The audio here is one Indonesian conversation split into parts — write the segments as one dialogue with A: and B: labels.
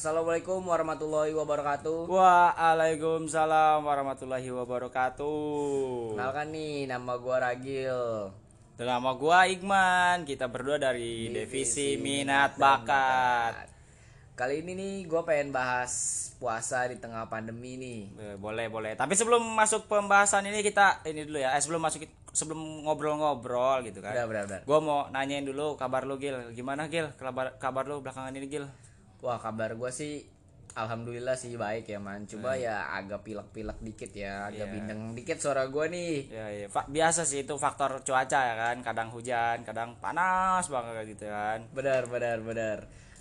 A: Assalamualaikum warahmatullahi wabarakatuh.
B: Waalaikumsalam warahmatullahi wabarakatuh.
A: Kenalkan nih, nama gua Ragil.
B: Dan nama gua Igman. Kita berdua dari Divisi Minat Bakat.
A: Kali ini nih gua pengen bahas puasa di tengah pandemi nih.
B: Eh, Boleh, boleh. Tapi sebelum masuk pembahasan ini kita ini dulu ya. Eh, sebelum masuk sebelum ngobrol-ngobrol gitu kan.
A: Udah, udah, udah.
B: Gua mau nanyain dulu kabar lu Gil. Gimana Gil? Kabar kabar lu belakangan ini Gil?
A: Wah, kabar gua sih alhamdulillah sih baik ya, Man. Coba ya agak pilek-pilek dikit ya, agak
B: Iya.
A: bindeng dikit suara gua nih.
B: Ya, ya. Fa- biasa sih itu faktor cuaca ya kan. Kadang hujan, kadang panas banget gitu kan.
A: Benar, benar, benar.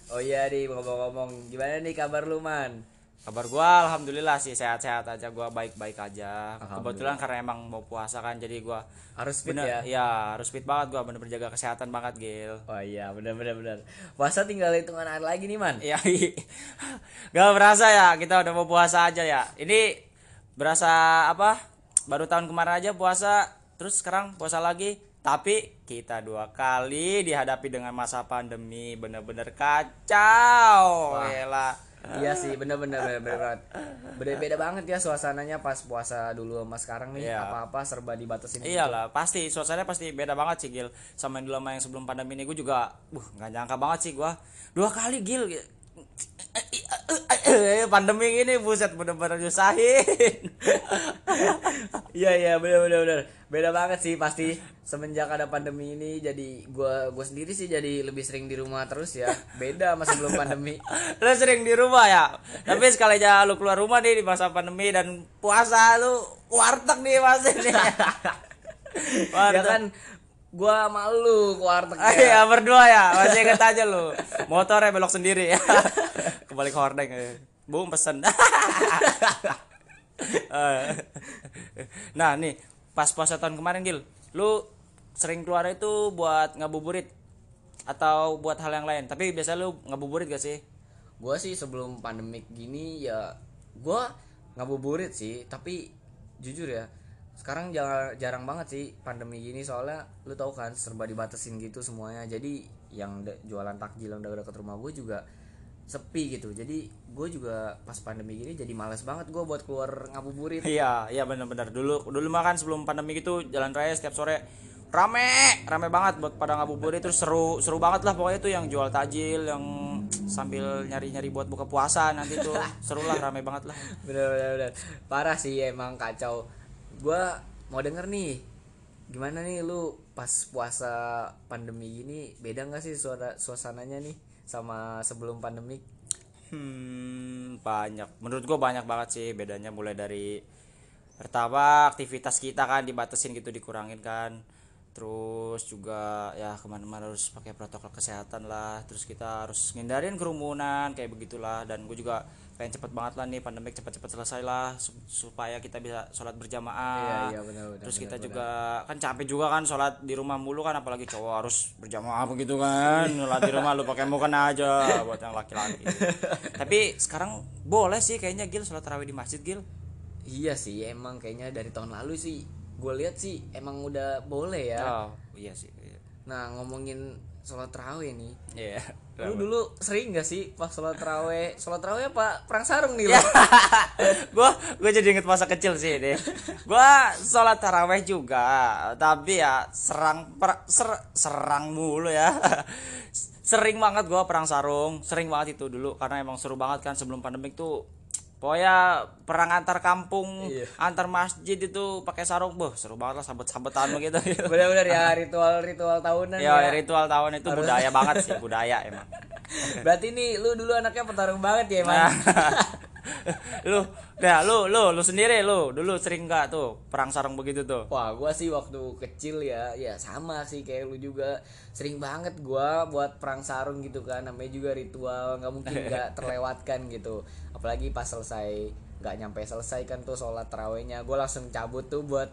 A: Oh iya nih, ngomong-ngomong, gimana nih kabar lu, Man?
B: Kabar gua alhamdulillah sih sehat-sehat aja gua baik-baik aja. Kebetulan karena emang mau puasa kan jadi gua
A: Harus fit
B: bener
A: ya.
B: ya harus fit banget gua bener berjaga kesehatan banget Gil.
A: Oh iya, benar, benar. Puasa tinggal hitungan hari lagi nih, Man.
B: Ya gak berasa ya kita udah mau puasa aja ya. Ini berasa apa? Baru tahun kemarin aja puasa terus sekarang puasa lagi tapi kita dua kali dihadapi dengan masa pandemi bener-bener kacau. Gila.
A: Iya sih, bener-bener bener bener banget. Beda-beda banget ya suasananya pas puasa dulu sama sekarang nih.
B: Iya.
A: Apa-apa serba dibatasin.
B: Iyalah, pasti suasananya pasti beda banget sih Gil. Sama yang dulu sama yang sebelum pandemi ini gue juga, uh nggak nyangka banget sih gua dua kali Gil. Pandemi ini buset bener-bener nyusahin.
A: Iya iya bener bener bener. Beda banget sih pasti semenjak ada pandemi ini jadi gua gua sendiri sih jadi lebih sering di rumah terus ya. Beda sama sebelum pandemi.
B: lu sering di rumah ya. Tapi sekali aja lu keluar rumah nih di masa pandemi dan puasa lu warteg nih pasti nih.
A: ya kan gua malu ke warteg
B: Ah, Iya berdua ya? Masih inget aja lu. Motornya belok sendiri ya. Kembali ke hordeng ya. bung pesen. Eh. nah nih pas puasa tahun kemarin Gil lu sering keluar itu buat ngabuburit atau buat hal yang lain? Tapi biasa lu ngabuburit gak sih?
A: Gua sih sebelum pandemik gini ya gua ngabuburit sih, tapi jujur ya sekarang jarang, jarang banget sih pandemi gini soalnya lu tahu kan serba dibatasin gitu semuanya. Jadi yang de- jualan takjil yang udah deket rumah gue juga sepi gitu. Jadi gue juga pas pandemi gini jadi males banget gue buat keluar ngabuburit.
B: Iya iya benar-benar dulu dulu mah kan sebelum pandemi gitu jalan raya setiap sore rame rame banget buat pada ngabuburit. Terus seru seru banget lah pokoknya tuh yang jual tajil yang sambil nyari-nyari buat buka puasa nanti tuh. Seru lah rame banget lah.
A: Bener bener bener. Parah sih emang kacau gue mau denger nih gimana nih lu pas puasa pandemi gini beda nggak sih suara suasananya nih sama sebelum pandemi
B: Hmm, banyak. Menurut gua banyak banget sih bedanya mulai dari pertama aktivitas kita kan dibatasin gitu dikurangin kan. Terus juga ya ke mana-mana harus pakai protokol kesehatan lah. Terus kita harus ngindarin kerumunan kayak begitulah. Dan gue juga pengen cepet banget lah nih pandemik cepet-cepet selesai lah sup- supaya kita bisa sholat berjamaah.
A: Iya, iya, benar, benar,
B: Terus
A: benar,
B: kita
A: benar.
B: juga kan capek juga kan sholat di rumah mulu kan apalagi cowok harus berjamaah begitu kan sholat di rumah lu pakai mukena aja buat yang laki-laki tapi sekarang boleh sih kayaknya Gil sholat tarawih di masjid Gil
A: iya sih emang kayaknya dari tahun lalu sih gue lihat sih emang udah boleh ya.
B: Oh iya sih iya.
A: Nah ngomongin sholat terawih nih.
B: Iya.
A: lu dulu sering gak sih pas sholat terawih? Sholat terawih apa perang sarung nih lu?
B: Ya. gua gua jadi inget masa kecil sih deh gua sholat taraweh juga tapi ya serang per- ser- serang mulu ya. Sering banget gua perang sarung sering banget itu dulu karena emang seru banget kan sebelum pandemik tuh pokoknya perang antar kampung
A: Iya.
B: antar masjid itu pakai sarung. Boh seru banget lah sambet-sambetan begitu.
A: Bener-bener ya ritual-ritual tahunan
B: ya
A: ya.
B: ritual tahun itu budaya banget sih budaya emang.
A: Berarti nih lu dulu anaknya petarung banget ya emang
B: Nah. Lu nah lu lu lu sendiri lu dulu sering nggak tuh perang sarung begitu tuh
A: Wah, gua sih waktu kecil ya, ya sama sih kayak lu juga. Sering banget gua buat perang sarung gitu kan. Namanya juga ritual, nggak mungkin nggak terlewatkan gitu. Apalagi pas selesai nggak nyampe selesai kan tuh sholat terawihnya, gua langsung cabut tuh buat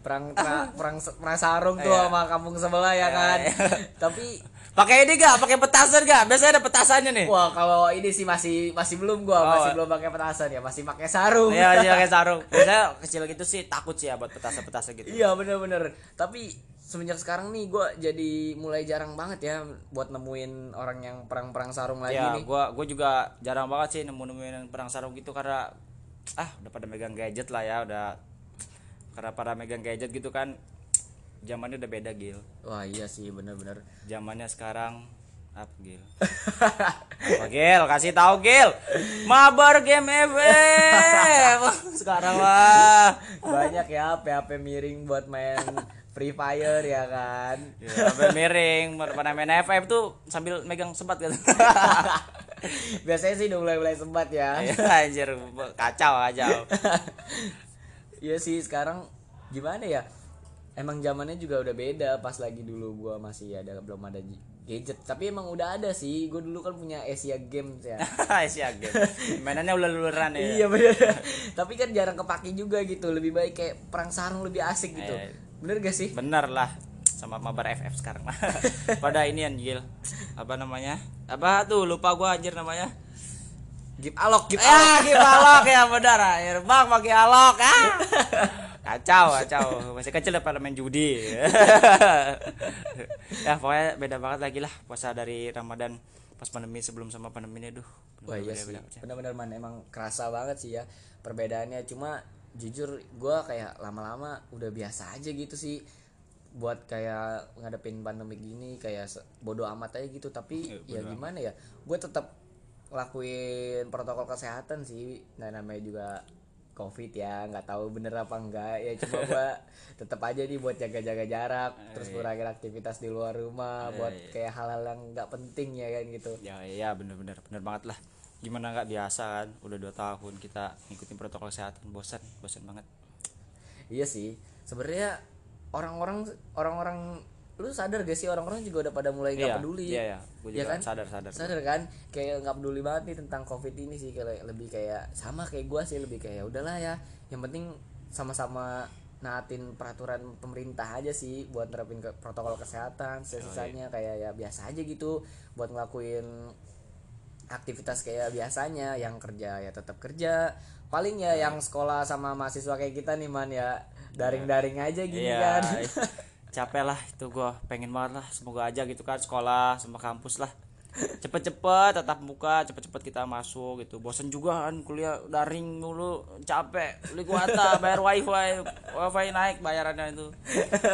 A: perang tra- perang perang sarung tuh
B: Iya.
A: sama kampung sebelah ya kan. Tapi
B: pakai ini gak pakai petasan gak biasanya ada petasannya nih
A: wah kalau ini sih masih masih belum gua,
B: Oh.
A: masih belum pakai petasan ya, masih pakai sarung.
B: Iya, iya pakai sarung. Biasanya kecil gitu sih takut sih ya buat petasan-petasan gitu.
A: Iya bener-bener Tapi semenjak sekarang nih gue jadi mulai jarang banget ya buat nemuin orang yang perang-perang sarung lagi
B: ya
A: nih
B: gua gua juga jarang banget sih nemu nemuin perang sarung gitu karena ah udah pada megang gadget lah ya udah karena pada megang gadget gitu kan zamannya udah beda gil.
A: Wah iya sih bener-bener
B: zamannya sekarang apa gil. Apa gil? Kasih tahu gil. Mabar game FM sekarang lah
A: banyak ya HP-HP miring buat main Free Fire ya kan?
B: Ya, sampai miring pada main FF tuh sambil megang sempat gitu
A: biasanya sih udah mulai-mulai sempat ya.
B: Ya, anjir kacau kacau
A: Iya sih sekarang gimana ya? Emang zamannya juga udah beda pas lagi dulu gua masih ada belum ada gadget. Tapi emang udah ada sih gue dulu kan punya Asia Games ya.
B: Asia game mainannya ular-ularan ya.
A: Iya bener. Tapi kan jarang kepake juga gitu lebih baik kayak perang sarung lebih asik gitu.
B: Eh.
A: bener gak sih?
B: Bener lah sama mabar FF sekarang pada ini anjil. Apa namanya? Apa tuh lupa gua anjir namanya
A: Gip alok gip alok.
B: ya kita alok ya benar. Air bang pakai alok ah kacau kacau. Masih kecil udah pada main judi. Ya pokoknya beda banget lagi lah puasa dari Ramadan pas pandemi sebelum sama pandemi ini duh
A: Wah iya sih, benar-benar man emang kerasa banget sih ya perbedaannya. Cuma jujur gua kayak lama-lama udah biasa aja gitu sih buat kayak ngadepin pandemi gini kayak se- bodo amat aja gitu. Tapi ya gimana ya, gue tetap lakuin protokol kesehatan sih. Nah namanya juga covid ya nggak tahu bener apa enggak ya cuma gua tetap aja nih buat jaga-jaga jarak terus kurangin aktivitas di luar rumah buat kayak hal-hal yang nggak penting ya kan gitu.
B: Ya ya bener-bener bener banget lah. Gimana nggak biasa kan udah dua tahun kita ngikutin protokol kesehatan bosan bosan banget.
A: Iya sih. Sebenarnya orang-orang orang-orang lu sadar gak sih orang-orang juga udah pada mulai nggak
B: Iya,
A: peduli.
B: iya, iya. Gua
A: Iya
B: juga
A: kan?
B: sadar, sadar.
A: Sadar kan? Kayak nggak peduli banget nih tentang covid ini sih kayak lebih kayak sama kayak gua sih lebih kayak "Ya udahlah ya. Yang penting sama-sama naatin peraturan pemerintah aja sih buat nerapin ke protokol kesehatan sisanya kayak ya biasa aja gitu buat ngelakuin aktivitas kayak biasanya yang kerja ya tetap kerja paling ya yang sekolah sama mahasiswa kayak kita nih man ya daring-daring aja gini
B: Iya,
A: kan
B: capek lah itu gua pengen banget lah semoga aja gitu kan sekolah sama kampus lah. Cepet-cepet tetap buka cepet-cepet kita masuk gitu. Bosen juga kan kuliah daring mulu capek beli kuota bayar wifi wifi naik bayarannya itu.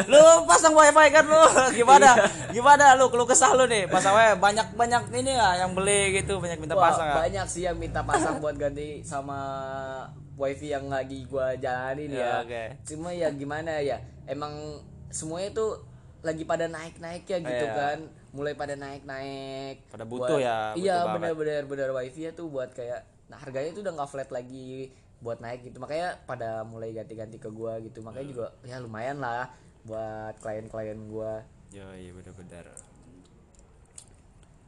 B: Lu pasang wifi kan lu? Gimana? Gimana lu? Lu kesah lu nih pasang wifi banyak banyak ini ya yang beli gitu banyak minta
A: Wah,
B: pasang ya
A: banyak sih yang minta pasang buat ganti sama wifi yang lagi gua jalanin
B: Ya,
A: ya,
B: oke.
A: cuma ya gimana ya emang semuanya tuh lagi pada naik-naik ya gitu
B: Iya.
A: kan mulai pada naik-naik
B: Pada butuh ya,
A: iya
B: butuh banget.
A: bener-bener bener wifi ya tuh buat kayak nah harganya tuh udah nggak flat lagi buat naik gitu makanya pada mulai ganti-ganti ke gua gitu makanya juga ya lumayan lah buat klien-klien gua
B: Yo, iya bener-bener.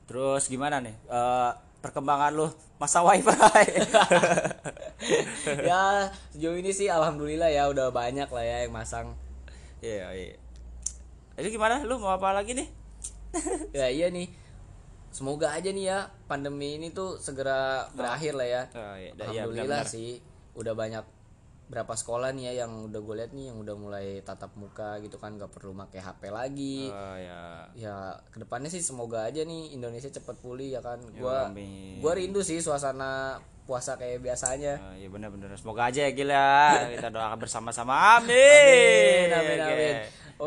B: Terus gimana nih? Eh, perkembangan lu masa wifi?
A: ya sejauh ini sih alhamdulillah ya udah banyak lah ya yang masang
B: Iya, iya. Jadi gimana? Lu mau apa lagi nih?
A: ya iya nih semoga aja nih ya pandemi ini tuh segera berakhir lah ya
B: Oh, iya, iya,
A: alhamdulillah
B: benar-benar.
A: sih udah banyak berapa sekolah nih ya yang udah gue lihat nih yang udah mulai tatap muka gitu kan gak perlu pakai HP lagi
B: Oh, ya.
A: ya ke depannya sih semoga aja nih Indonesia cepet pulih ya kan gua
B: amin.
A: gua rindu sih suasana puasa kayak biasanya
B: Oh, iya bener-bener. Semoga aja ya gila. Kita doakan bersama-sama. Amin.
A: amin amin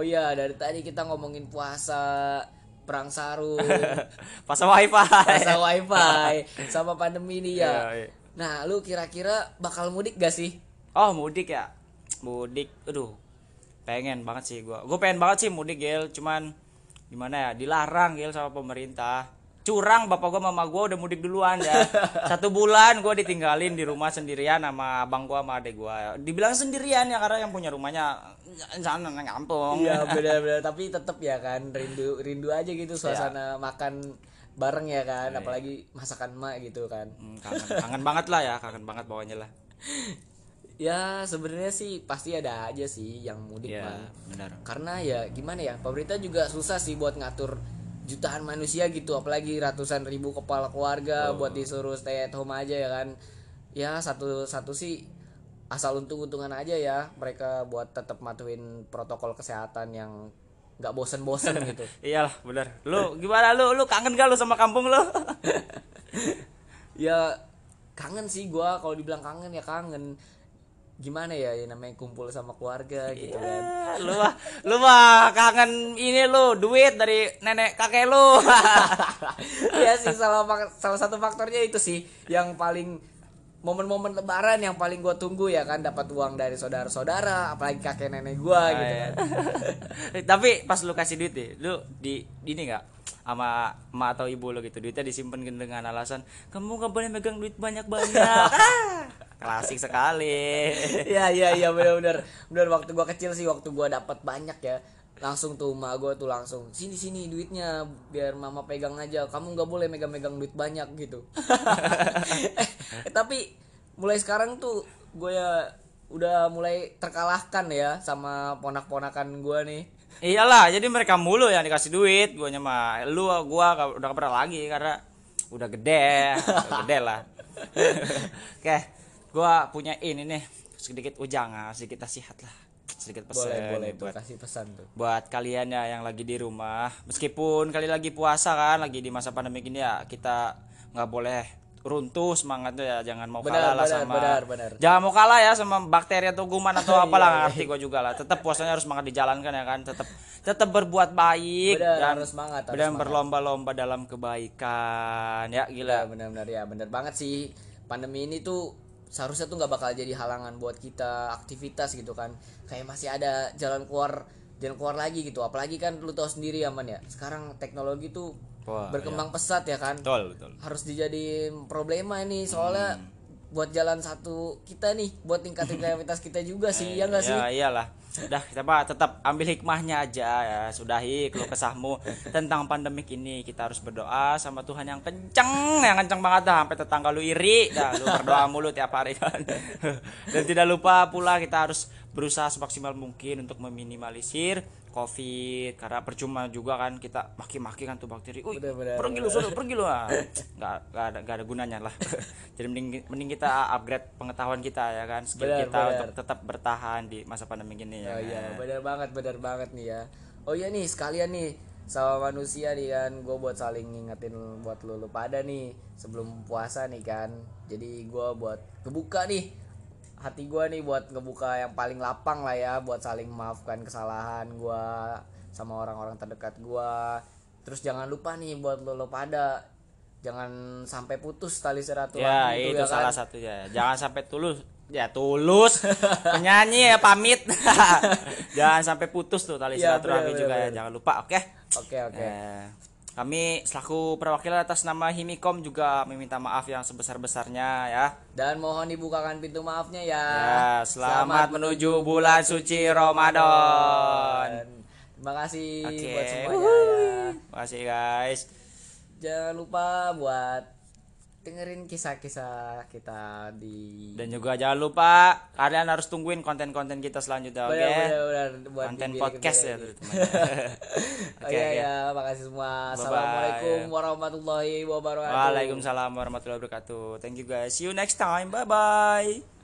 A: oh iya dari tadi kita ngomongin puasa perang sarung
B: Pasang wifi.
A: puasa wifi sama pandemi nih ya
B: Iya, iya.
A: nah lu kira-kira bakal mudik gak sih
B: Oh, mudik ya. Mudik. Aduh. Pengen banget sih gua. Gua pengen banget sih mudik, Gil. Cuman gimana ya? Dilarang, Gil, sama pemerintah. Curang bapak gua mama gua udah mudik duluan ya. Satu bulan gua ditinggalin di rumah sendirian sama abang gua sama adek gua. Dibilang sendirian ya karena yang punya rumahnya sana kampung.
A: Iya benar-benar tapi tetap ya kan rindu rindu aja gitu suasana makan bareng ya kan apalagi masakan emak gitu kan
B: Hmm, kangen, kangen banget lah ya, kangen banget pokoknya lah.
A: ya sebenarnya sih pasti ada aja sih yang mudik
B: Iya, benar.
A: karena ya gimana ya pemerintah juga susah sih buat ngatur jutaan manusia gitu apalagi ratusan ribu kepala keluarga buat disuruh stay at home aja ya kan. Ya satu satu sih asal untung untungan aja ya mereka buat tetap matuin protokol kesehatan yang nggak bosen-bosen gitu.
B: Iyalah bener. Lu gimana? Lu lu kangen gak lu sama kampung lu?
A: Ya kangen sih gua kalau dibilang kangen ya kangen gimana ya, ya namanya kumpul sama keluarga gitu kan.
B: Ya, lu mah lu mah kangen ini lu duit dari nenek kakek lu.
A: Ya sih salah salah satu faktornya itu sih yang paling momen-momen lebaran yang paling gua tunggu ya kan dapat uang dari saudara-saudara apalagi kakek nenek gua gitu kan.
B: Tapi pas lu kasih duit deh lu di di ini nggak sama emak atau ibu lu gitu. Duitnya disimpan dengan alasan kamu nggak boleh megang duit banyak banyak klasik sekali.
A: Iya iya iya benar-benar. Benar waktu gua kecil sih waktu gua dapat banyak ya. Langsung tuh emak gua tuh langsung sini sini duitnya biar mama pegang aja. Kamu nggak boleh megang-megang duit banyak gitu. Eh, tapi mulai sekarang tuh gue ya udah mulai terkalahkan ya sama ponak-ponakan gua nih
B: iyalah jadi mereka mulu yang dikasih duit. Guanya mah lu gua udah pernah lagi karena udah gede udah gede lah. Oke gua punya ini nih sedikit ujangan sedikit nasihat lah sedikit pesan
A: boleh boleh
B: buat
A: kasih pesan tuh.
B: buat kalian ya yang lagi di rumah. Meskipun kali lagi puasa kan lagi di masa pandemi ini ya kita nggak boleh runtuh semangatnya ya jangan mau
A: Benar,
B: kalah lah
A: benar,
B: sama
A: benar, benar.
B: jangan mau kalah ya sama bakteri atau kuman atau
A: Iya,
B: apalah ngerti gue juga lah. Tetap puasanya harus semangat dijalankan ya kan tetap tetap berbuat baik
A: Benar,
B: dan
A: harus semangat, harus
B: dan berlomba-lomba dalam kebaikan. Ya
A: ya
B: gila
A: benar-benar ya benar banget sih. Pandemi ini tuh seharusnya tuh nggak bakal jadi halangan buat kita aktivitas gitu kan. Kayak masih ada jalan keluar jalan keluar lagi gitu. Apalagi kan lu tahu sendiri aman ya. Sekarang teknologi tuh
B: Wah,
A: berkembang pesat ya kan
B: betul betul
A: harus dijadiin problema ini soalnya
B: Hmm.
A: buat jalan satu kita nih buat tingkatin kreativitas kita juga sih ya nggak sih
B: Ya iyalah. Udah kita Pak tetap ambil hikmahnya aja ya. Sudahi keluh kesahmu tentang pandemik ini. Kita harus berdoa sama Tuhan yang kenceng, yang kenceng banget dah sampai tetangga lu iri. Dah lu berdoa mulu tiap hari kan. Dan tidak lupa pula kita harus berusaha semaksimal mungkin untuk meminimalisir covid karena percuma juga kan kita maki-maki kan tuh bakteri. Uy,
A: Bener, bener,
B: pergi lu, suruh pergi lu. Ah. Nggak, nggak ada nggak ada gunanya lah. Jadi mending mending kita upgrade pengetahuan kita ya kan, skill
A: Bener,
B: kita
A: bener.
B: untuk tetap bertahan di masa pandemi ini ya.
A: Oh iya,
B: kan?
A: benar banget, benar banget nih ya. Oh iya nih, sekalian nih sama manusia nih kan, gue buat saling ngingetin buat lu, lu pada nih sebelum puasa nih kan. Jadi gue buat kebuka nih hati gue nih buat ngebuka yang paling lapang lah ya, buat saling memaafkan kesalahan gue sama orang-orang terdekat gue. Terus jangan lupa nih buat lu, lu pada jangan sampai putus tali silaturahmi
B: Ya,
A: itu
B: itu
A: ya kan.
B: salah satunya. Jangan sampai tulus. Ya tulus penyanyi ya pamit. Jangan sampai putus tuh tali
A: Iya,
B: silaturahmi juga
A: bener,
B: ya. Jangan lupa, oke?
A: Oke, oke.
B: Eh, kami selaku perwakilan atas nama Himikom juga meminta maaf yang sebesar-besarnya ya.
A: Dan mohon dibukakan pintu maafnya ya.
B: Ya, selamat menuju bulan suci Ramadan.
A: Terima kasih
B: Oke.
A: buat semuanya ya.
B: Makasih guys.
A: Jangan lupa buat dengerin kisah-kisah kita di
B: Dan juga jangan lupa kalian harus tungguin konten-konten kita selanjutnya, oke?
A: Benar, benar, benar, buat
B: Konten podcast ya, teman. Oke,
A: iya
B: oke.
A: ya, makasih semua.
B: Bye-bye.
A: Assalamualaikum warahmatullahi wabarakatuh.
B: Waalaikumsalam warahmatullahi wabarakatuh. Thank you guys. See you next time. Bye bye.